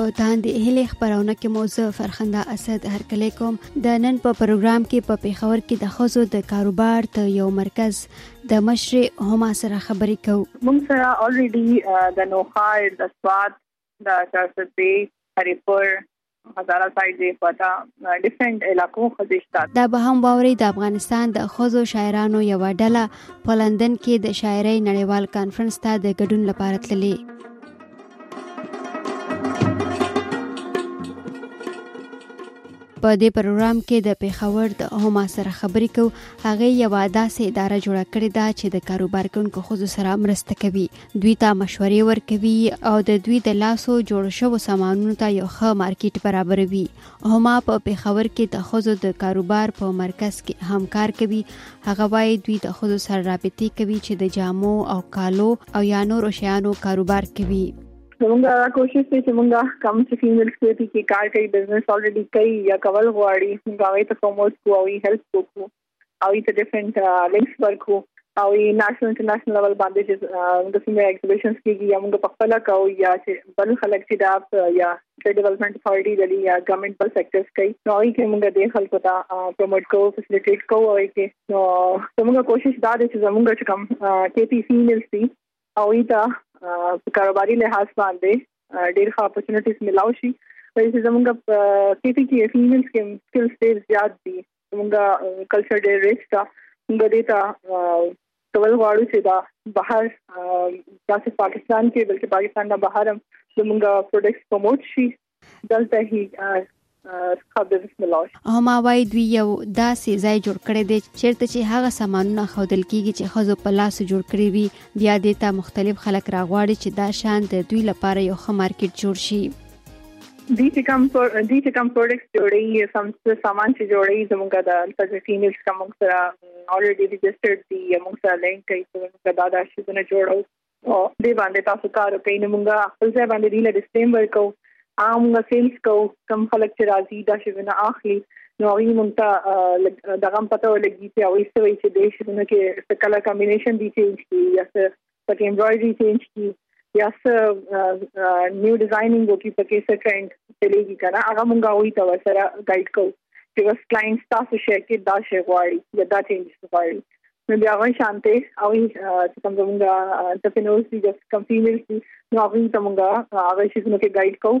او تاندې هلي خبرونه کې موضوع فرخنده اسد هر کله کوم د نن په پروګرام کې په پیښور کې د خزو د کاروبار ته یو مرکز د مشر هما سره خبرې کوو موږ سره الریډي د نوخار د سواد دا تاسو دی هریپور هزاره سای دی پتا ډیفرنٹ علاقو خزشتا دا به هم باوري د افغانستان د خزو شاعرانو یو ډله په لندن کې د شاعرۍ نړیوال کانفرنس ته د ګډون لپاره تللې په دې پروګرام کې د پیښور د هما سره خبرې کو هغه یو داسې اداره جوړه کړې ده چې د کاروبار کوونکو خود سره مرسته کوي دوی ته مشورې ورکوي او د دوی د لاسو جوړ شوو سامانونو ته یو ښه مارکیټ برابروي هما په پیښور کې د ښځو د کاروبار په مرکز کې هم کار کوي هغه وایي دوی د ښځو سره رابطې کوي چې د جامو او کالو او یا نورو شیانو کاروبار کوي زمونږ کوشش دی چې مونږه کم چې فیمیل سپیټي کې کار کوي بزنس الریډي کوي یا کول غواړي مونږه وایي ته کوموس کوو او هیلپ کوو او ایټ ډیفرنٹ لینکس ورکو او نېشنل انټرنیشنل لیول باندې چې د سیمه ایکزیبیشنز کېږي یا موږ په خپل کاو یا چې بل خلک چې دا یا ټریډ ډیولپمنٹ اتھارټي د یا ګورنمنت بل سېکټرز کوي نو یې کې موږ د خلکو ته پروموټ کوو فیسیلیټیټ کوو او یې کې نو زموږ کوشش دا دی چې زموږ چې کوم کې پی سي مل سي او ایته په کاروباري لحاظ باندې ډېر ښه اپورتونټیز ملاوي شي چې زموږ کې پی کې فیمل سکلز ډېر زیات دي موږ کلچر ډېر ریچ ده موږ دې ته کول غواړو چې دا بهر تاسو پاکستان کې بلکې پاکستان نه بهر هم زموږ پروډکټس پروموټ شي دلته هی هما وای دوی یو داسې ځای جوړ کړی دی چیرته چې هغه سامانونه خودل کیږي چې خزو په لاس جوړ کړی وي بیا دې ته مختلف خلک راغواړي چې دا شان د دوی لپاره یو ښه مارکیټ جوړ شي دي چې کوم پر دي چې کوم پروډکټس جوړي سم سامان چې جوړي زموږه د الفاظي نیلز کوم سره اوريډي ريجسترډ دي موږ سره لینک کوي چې موږ دا د شیونه جوړو او دې باندې تاسو کار کوي نو موږ خپل ځای باندې دی له ډیسپلیم ورکو عام سیلز کو کم خلک چې راځي دا شیونه اخلي نو هغه مونږ ته دغه پته ولګي چې او ایستوي چې د شیونه کې څه کله کمبینیشن دي چې یا څه پکې امبرايډري چینج کی یا څه نیو ډیزاینینګ وکړي پکې څه ټرند چلیږي کنه هغه مونږ وی ته سره ګایډ کوو چې بس کلاینټ تاسو شي کې دا شی غواړي یا دا چینج غواړي نو بیا غوښ شانته او چې کوم زمونږ انټرپرینورز دي چې کوم فیمیلز دي نو هغه ته مونږ هغه شي څنګه ګایډ کوو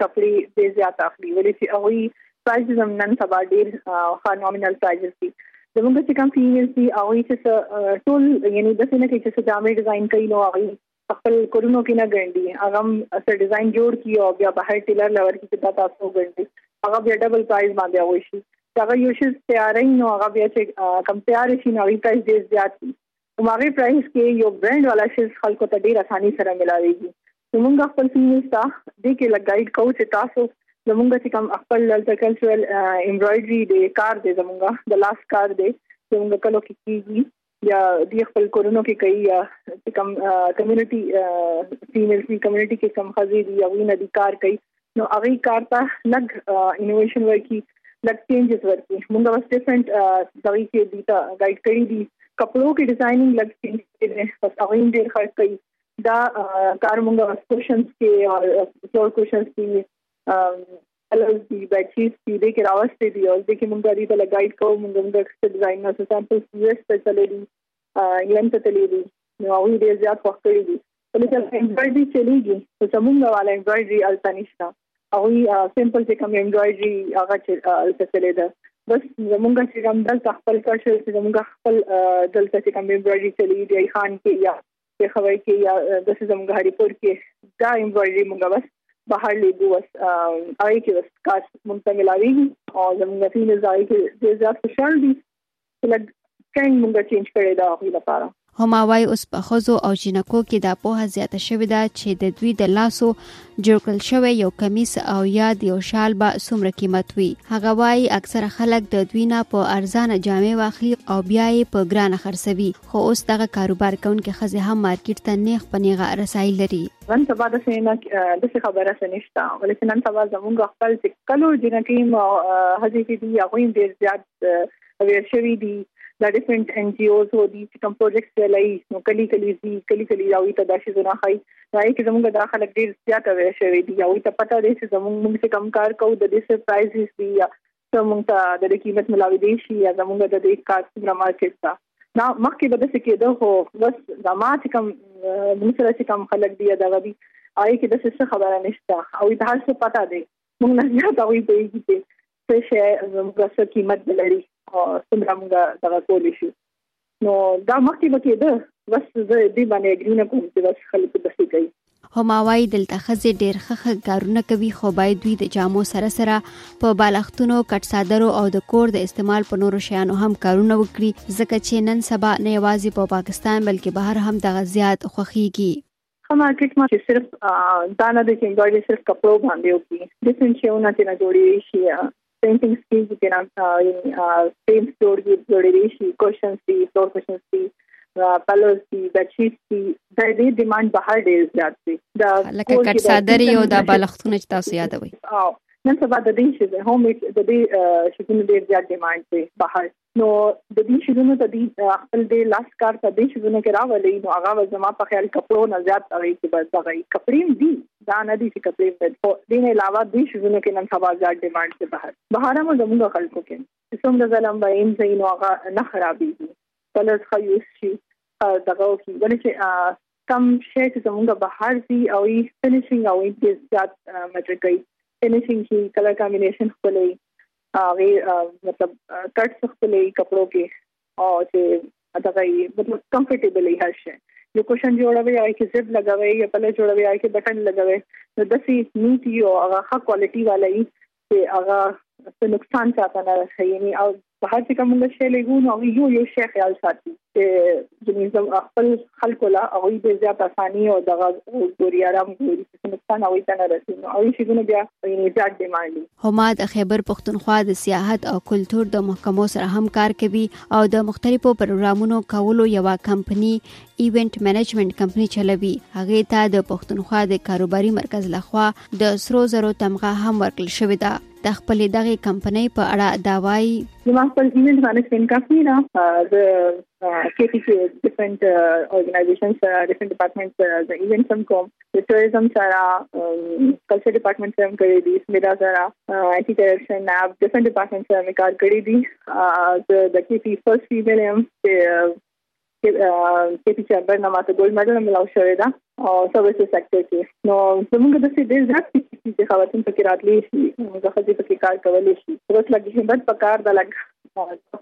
کپړي ډیر زیات اخلي ولې چې هغوی پرایزز هم نن سبا ډیر ښه نومینل پرایزز دي زمونږ چې کوم فیمیلز دي هغوی چې ټول یعنی د څه نه کې چې جامې ډیزاین کوي نو هغوی خپل کورونو کې نه ګڼدي هغه څه ډیزاین جوړ کی او بیا بهر ټیلر لور کې چې تاسو ګڼدي هغه بیا ډبل پرایز باندې هغوی شي هغه یو شی تیارې نو هغه بیا چې کم تیار شي نو هغه پرایز ډیر زیات دي هماغه پرایز کې یو برند والا شیز خلکو ته ډیر اساني سره ملاويږي نو موږ خپل فیمینز ته دې کې لګ ګایډ کوو چې تاسو زمونږ چې کوم خپل دلته کلچرل ایمبرایډري د کار دی زمونږ د لاس کار دی زمونږ کلو کې کیږي یا د خپل کورونو کې کوي یا کوم کمیونټي فیمیل سی کمیونټي کې کوم خزي دی او نه دي کار کوي نو هغه کار ته لګ انوویشن ورکی لګ چینجز ورکی موږ واس ډیفرنٹ دغه کې دیتا ګایډ کړی دي کپړو کې ډیزاینینګ لګ چینج کړي بس هغه ډیر خرڅ کوي دا کار موږ کوشنز کې او فلور کوشنز کې الز دی بیټریز دی د کې راوستي دی او د کې موږ دې ته لګایډ کوو موږ موږ د ډیزاین نه سامپل سیریس ته چلې دي انګلند ته تللی دي نو هغه ډیر زیات وخت کړی دي ولې چې امبرایډري چلیږي چې زمونږ والا امبرایډري الته نشته او سیمپل چې کوم امبرایډري هغه چې الته چلی ده بس زمونږ چې کوم دلته خپل کار شوی چې زمونږ خپل دلته چې کوم امبرایډري چلیږي دی خان کې یا چې خوي کې یا د سیزم غاړي پور کې دا انوایډي مونږه بس بهر لیګو وس آی کې وس کار مونږ ته ملاوي او زمونږ فی نزای کې ډیر زیات خوشاله دي چې لګ کین مونږه چینج کړی دا غوي لپاره هما وای اوس په خزو او جنکو کې دا په زیاته شوې ده چې د دوی د لاسو جوړ کړل شوی یو کمیس او یاد یو شال به څومره قیمت وي هغه وایي اکثره خلک د دوی نه په ارزانه جامې واخلي او بیا یې په ګرانه خرڅوي خو اوس دغه کاروبار کوونکې ښځې هم مارکیټ ته نیغ په نیغه رسایي لري نن سبا د سینا د څه خبره سنشتہ ولې نن سبا زمونږ خپل چې کلو جنکیم هزي چې دی هغه ډیر زیات ویر شوی دی د ډیفرنٹ ان جی اوز هو دي چې کوم پروجیکټ چلایي نو کلی کلی دي کلی کلی او ته داسې زونه خای راي چې زمونږ د خلک ډیر زیات ویر شوی دی او ته پته دی چې زمونږ موږ څه کم کار کوو د دې سرپرایز دی ته مونږ ته د دې قیمت ملاوي دي شي یا زمونږ د دې کار څومره مارکیټ ده دا مخکې به د څه کېده خو بس زما چې کوم موږ سره چې کوم خلک دی دا غوي آی کې د څه خبره نشته او دا هر څه پتا دی موږ نه زیات او یې پیږي چې څه شي موږ څه قیمت لري او څومره موږ دا کولی شو نو دا مخکې به کېده بس زه دې باندې اګري نه کوم چې بس خلکو داسې کوي هما وایي دلته ښځې ډېر ښه ښه کارونه کوي خو باید دوی د جامو سره سره په بالښتونو کټ څادرو او د کور د استعمال په نورو شیانو هم کارونه وکړي ځکه چې نن سبا نه یوازې په پاکستان بلکې بهر هم دغه زیات خوښیږي ښه مارکیټ ما چې صرف دا نه دی چې امبرایډري صرف کپړو باندې وکړي ډیفرنټ شیونه چې نه جوړې شي پینټینګ سکیل چې نه سیم فلور کې جوړې شي کوشن سي فلور کوشن سي پلوز دي د چیز دي د دې ډیماند بهر ډیر زیات دی دا لکه کټ صادري او د بالښتونو چې تاسو یادوي نن سبا د دې شي هوم د دې شي ډیر زیات ډیماند دی بهر نو د دې شیزونو ته دی خپل د لاس کار ته دې شیزونو کې راولي نو هغه وزما په خیال کپړو نه زیات هغه کې بس دغه کپړیم دي دا نه دي چې کپړې په خو دې نه علاوه دې شیزونو کې نن سبا زیات ډیماند څه بهر بهر مو زموږ خلکو کې څومره ظلم به ایم زین او هغه نه خرابېږي کلرز خو یوز شي دغه کې ولې چې کم شی چې زموږ بهر دي او یې فینیشینګ او یې زیات مټر کوي فینیشینګ کې کلر کمبینیشن خپلې هغه مطلب کټ خپلې کپړو کې او چې دغه مطلب کمفورټیبل یې هر شي یو کوشن جوړوي او کې زب لګوي یا پله جوړوي او کې بټن لګوي نو د سي نیټ یو هغه ښه کوالټي والا یې چې هغه څه نقصان چاته نه رسوي یعنی او په هر څه کوم شی لګو نو یو یو شی خیال ساتي چې زموږ زم خپل خلکو لا او دې زیات اساني او دغه ګوري آرام ګوري چې نقصان او ته نه رسي او شي ګونه بیا یې زیات ډیماند هما د خیبر پښتونخوا د سیاحت او کلچر د محکمو سره هم کار کوي او د مختلفو پروګرامونو کولو یو کمپنی ایونت منیجمنت کمپنی چلوي هغه ته د پښتونخوا د کاروباري مرکز لخوا د سرو زرو تمغه هم ورکړل شوې ده د خپلې دغې کمپنۍ په اړه دا وایي زما خپل ایونت مانجمنټ کمپنی ده د کې ټي کې ډیفرنٹ اورګنایزیشن سره ډیفرنٹ ډپارټمنټ سره د ایونت هم کوم د ټوریزم سره کلچر ډپارټمنټ سره هم کړی دی سمیدا سره انټي کرپشن اپ ډیفرنٹ ډپارټمنټ سره کار کړی دی د کې ټي فرست فیمیل هم چې کې چې چمبر نه ماته ګولډ مډال ملاو شوې ده او سرویسز سېکټر کې نو زموږ د سې ډېر زیات چې خواتین پکې راتلې شي د خځې پکې کار کولې شي اوس لګي همت پکار ده لګ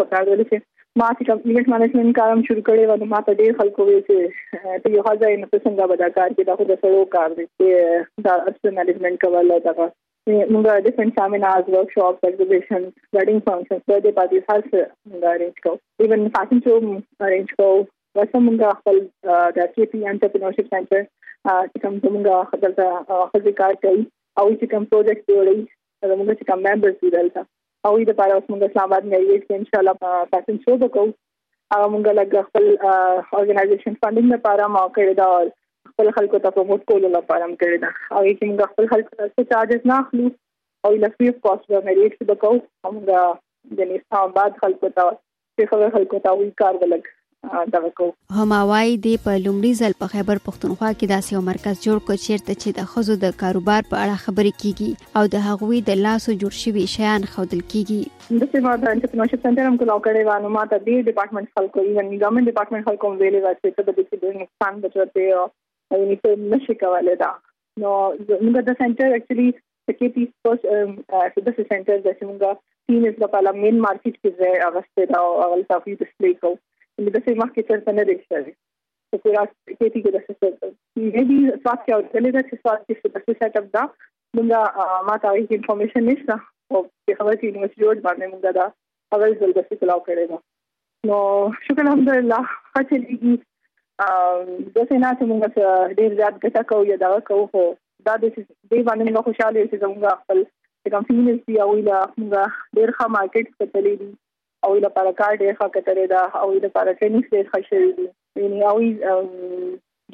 پکار دی چې ما چې کوم ایونت مینجمنت کارم شروع کړی و نو ما ته ډیر خلکو وی چې ته یو ځای نه څنګه ودا کار کې دا خو د سړو کار دی چې دا اصل مینجمنت کول او دا موږ ډیفرنٹ سیمینارز ورک شاپ ایگزیبیشن ویډینګ فنکشن په دې پاتې هر څه موږ ارینج کوو ایون فیشن شو ارینج کوو ورسره موږ خپل د کې پی انټرپرینورشپ سنټر چې کوم موږ خپل خپل کار کوي او چې کوم پروجیکټ جوړي موږ چې کوم ممبرز دي دلته او دې لپاره اوس موږ اسلام آباد نه یو چې ان شاء الله فیشن شو وکړو هغه موږ لږ خپل اورګنایزیشن فاندینګ لپاره ما کړی دا خپل خلکو ته په موږ کولو لپاره هم کړی دا او چې موږ خپل خلکو ته څه چارجز نه اخلو او له فری کاست به مې ریټ به کوو موږ د نستا بعد خلکو ته چې خبر خلکو ته وی کار ولګ دغه کو هماوای دی په لومړي ځل په خیبر پښتونخوا کې داسې یو مرکز جوړ کړ چیرته چې د خزو د کاروبار په اړه خبرې کیږي او د هغوی د لاسو جوړ شوي شیان خودل کیږي د سیوا د انټرپرینورشپ سنټر هم کولاو کړی و نو ماته دی ډپارټمنټ خلکو ایون ګورنمنت ډپارټمنټ خلکو ویلې و چې ته به د دې نقصان بچوته او یعنی ته نشي کولای دا نو موږ د سنټر اکچولی کې پیس پوس د سنټر د څنګه تین اس په اړه مین مارکیټ کې ځای اغسته دا او اول تاسو ډسپلی کو د سیمه کې څرته نه دی شوی په پورا کې کې د سیستم مې دي سات کې او تللی دا چې سات کې څه سیټ اپ دا موږ ما ته هیڅ انفارمیشن نشته او په خبره کې یونیورسيټي جوړ باندې موږ دا اول ځل د څه کلاو کړی دا نو شکر الحمدلله خاطر دي د سینا چې موږ ډیر زیات ګټه کوو یا دا کوو خو دا د دې باندې موږ خوشاله یو چې موږ خپل کوم فیمینز دی او لا موږ ډیر ښه مارکیټ کتلې دي او لپاره کار ډیر ښه کتلې ده او لپاره ټریننګ ډیر ښه شوی دی یعنی او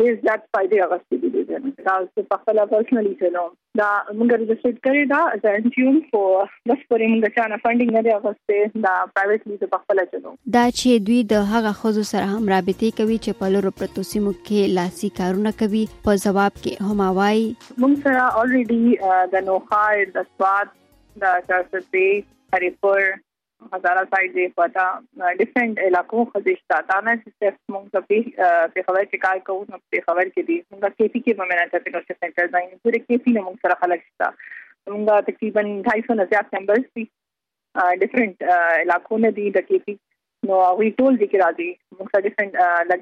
ډیر زیات فائدې اغستې دي دې نه دا څه په خپل پرسنلي چلو دا موږ رجسټر کړی دا ځانټیوم خو بس پرې موږ چا نه فندینګ نه دی اغستې دا پرایویټلی څه په خپل چلو دا چې دوی د هغه خزو سره هم رابطې کوي چې په لورو پرتو سیمو کې لاسي کارونه کوي په جواب کې هم وایي موږ سره الریډي د نوخار د سواد د سرسپې هریپور هزاره سایډ دی پتا ډیفرنٹ علاقو خدشتا دا نه چې صرف موږ په پیښور کې کار کوو نو پیښور کې دي موږ کې پی کې ممنه چې په نوټه سنټر ځای نه پوره کې پی نه موږ سره خلک شته موږ تقریبا 250 نه زیات ممبرز دي ډیفرنٹ علاقو نه دي د کې پی نو هغه ټول دي کې راځي موږ سره ډیفرنٹ لګ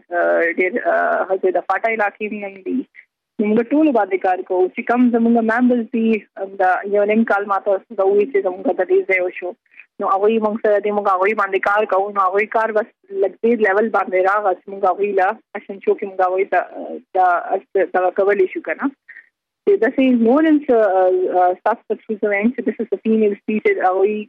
ډیر هغه د فاټا علاقې نه دي موږ ټول باندې کار کوو چې کم زموږ ممبرز دي دا یو نیم کال ماته دا وی چې زموږ د دې ځای شو نو هغه یې موږ سره د موږ هغه باندې کار کوو نو هغه کار بس لګډیر لیول باندې راغس موږ هغه لا عشان شو کې موږ هغه ته دا دا کولې شو کنه چې دا سي نورنس تاسو ته څه وایم چې د سپینې سپیډ هغه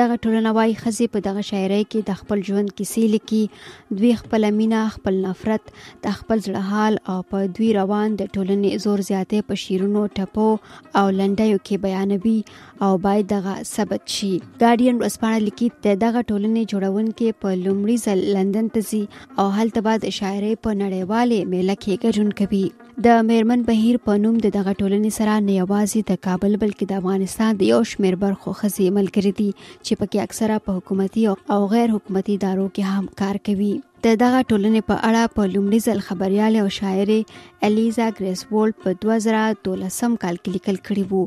دغه ټولنه وايي خزي په دغه شاعرۍ کې د خپل ژوند کیسې لیکي دوی خپل مینا خپل نفرت د خپل زړه حال او په دوی روان د ټولنې زور زیاتې په شیرونو ټپو او لنډیو کې بیانوي او باید دغه ثبت شي ګارډین ورځپاڼه لیکي د دغه ټولنې جوړونکې په لومړي ځل لندن ته ځي او هلته بعد شاعرۍ په نړیوالې میله کې ګډون کوي د میرمن بهیر په نوم د دغه ټولنې سره نه یوازې د کابل بلکې د افغانستان د یو شمېر برخو ښځې ملګرې دي چې پکې اکثره په حکومتي او غیر حکومتي ادارو کې هم کار کوي د دغه ټولنې په اړه په لومړي ځل خبريال او شاعرې الیزا ګریسوولډ په 2012 کال کې لیکل کړي وو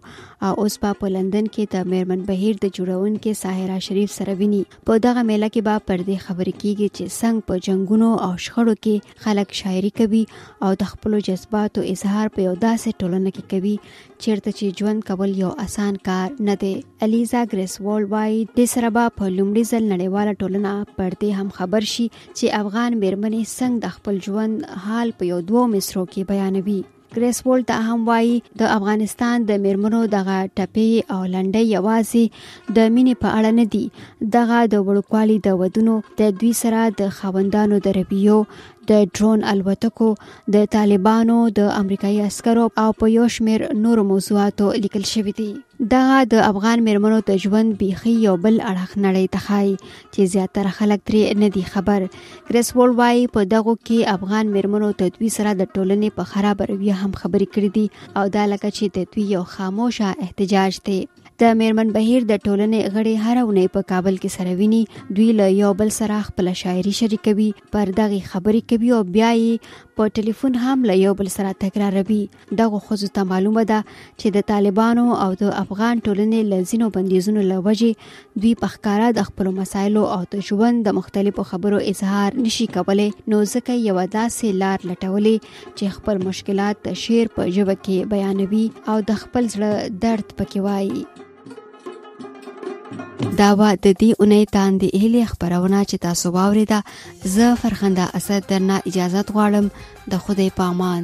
او اوس په په لندن کې د میرمن بهیر د جوړونکو ساحره شریف سره ویني په دغه میله کې به پر دې خبرې کیږي چې څنګه په جنگونو او شخړو کې خلک شاعري کوي او د خپل جذباتو اظهار په یو داسې ټولنه کې کوي چیرته چې ژوند کول یو اسان کار نه دی الیزا ګریسوال وایي د سره به په لومړي ځل نړیواله ټولنه پر دې هم خبر شي چې افغان میرمنې څنګه د خپل ژوند حال په یو دوو مصرو کې بیانوي ګریس وولټ دا هم وایي د افغانستان د میرمنو دغه ټپې او لنډۍ یوازې د مینې په اړه نه دي دغه د وړوکوالي د ودونو د دوی سره د خاوندانو د رویو د ډرون الوتکو د طالبانو د امریکایي عسکرو او په یو شمېر نورو موضوعاتو لیکل شوي دي دغه د افغان میرمنو د ژوند بیخي یو بل اړخ نړۍ ته ښایي چې زیاتره خلک ترې نه دي خبر کریس وول وایي په دغو کې افغان میرمنو تدوی سره د ټولنې په خراب رویه هم خبرې کړې دي او دا لکه چې تدوی یو خاموشه احتجاج دی د میرمن بهیر د ټولنې غړي هر اونۍ په کابل کې سره ویني دوی له یو بل سره خپل شاعري شریکوي پر دغه خبرې کوي او بیا یې په ټلیفون هم له یو بل سره تکراروي دغو ښځو ته معلومه ده چې د طالبانو او د افغان ټولنې له ځینو بندیزونو له وجې دوی په ښکاره د خپلو مسایلو او د ژوند د مختلفو خبرو اظهار نشي کولی نو ځکه یوه داسې لار لټولې چې خپل مشکلات د شعر په ژبه کې بیانوي او د خپل زړه درد پکې وایي دا و د دې اونۍ تاندې هلي خبرونه چې تاسو واوریده زه فرخنده اسد درنه اجازه غواړم د خدای پامان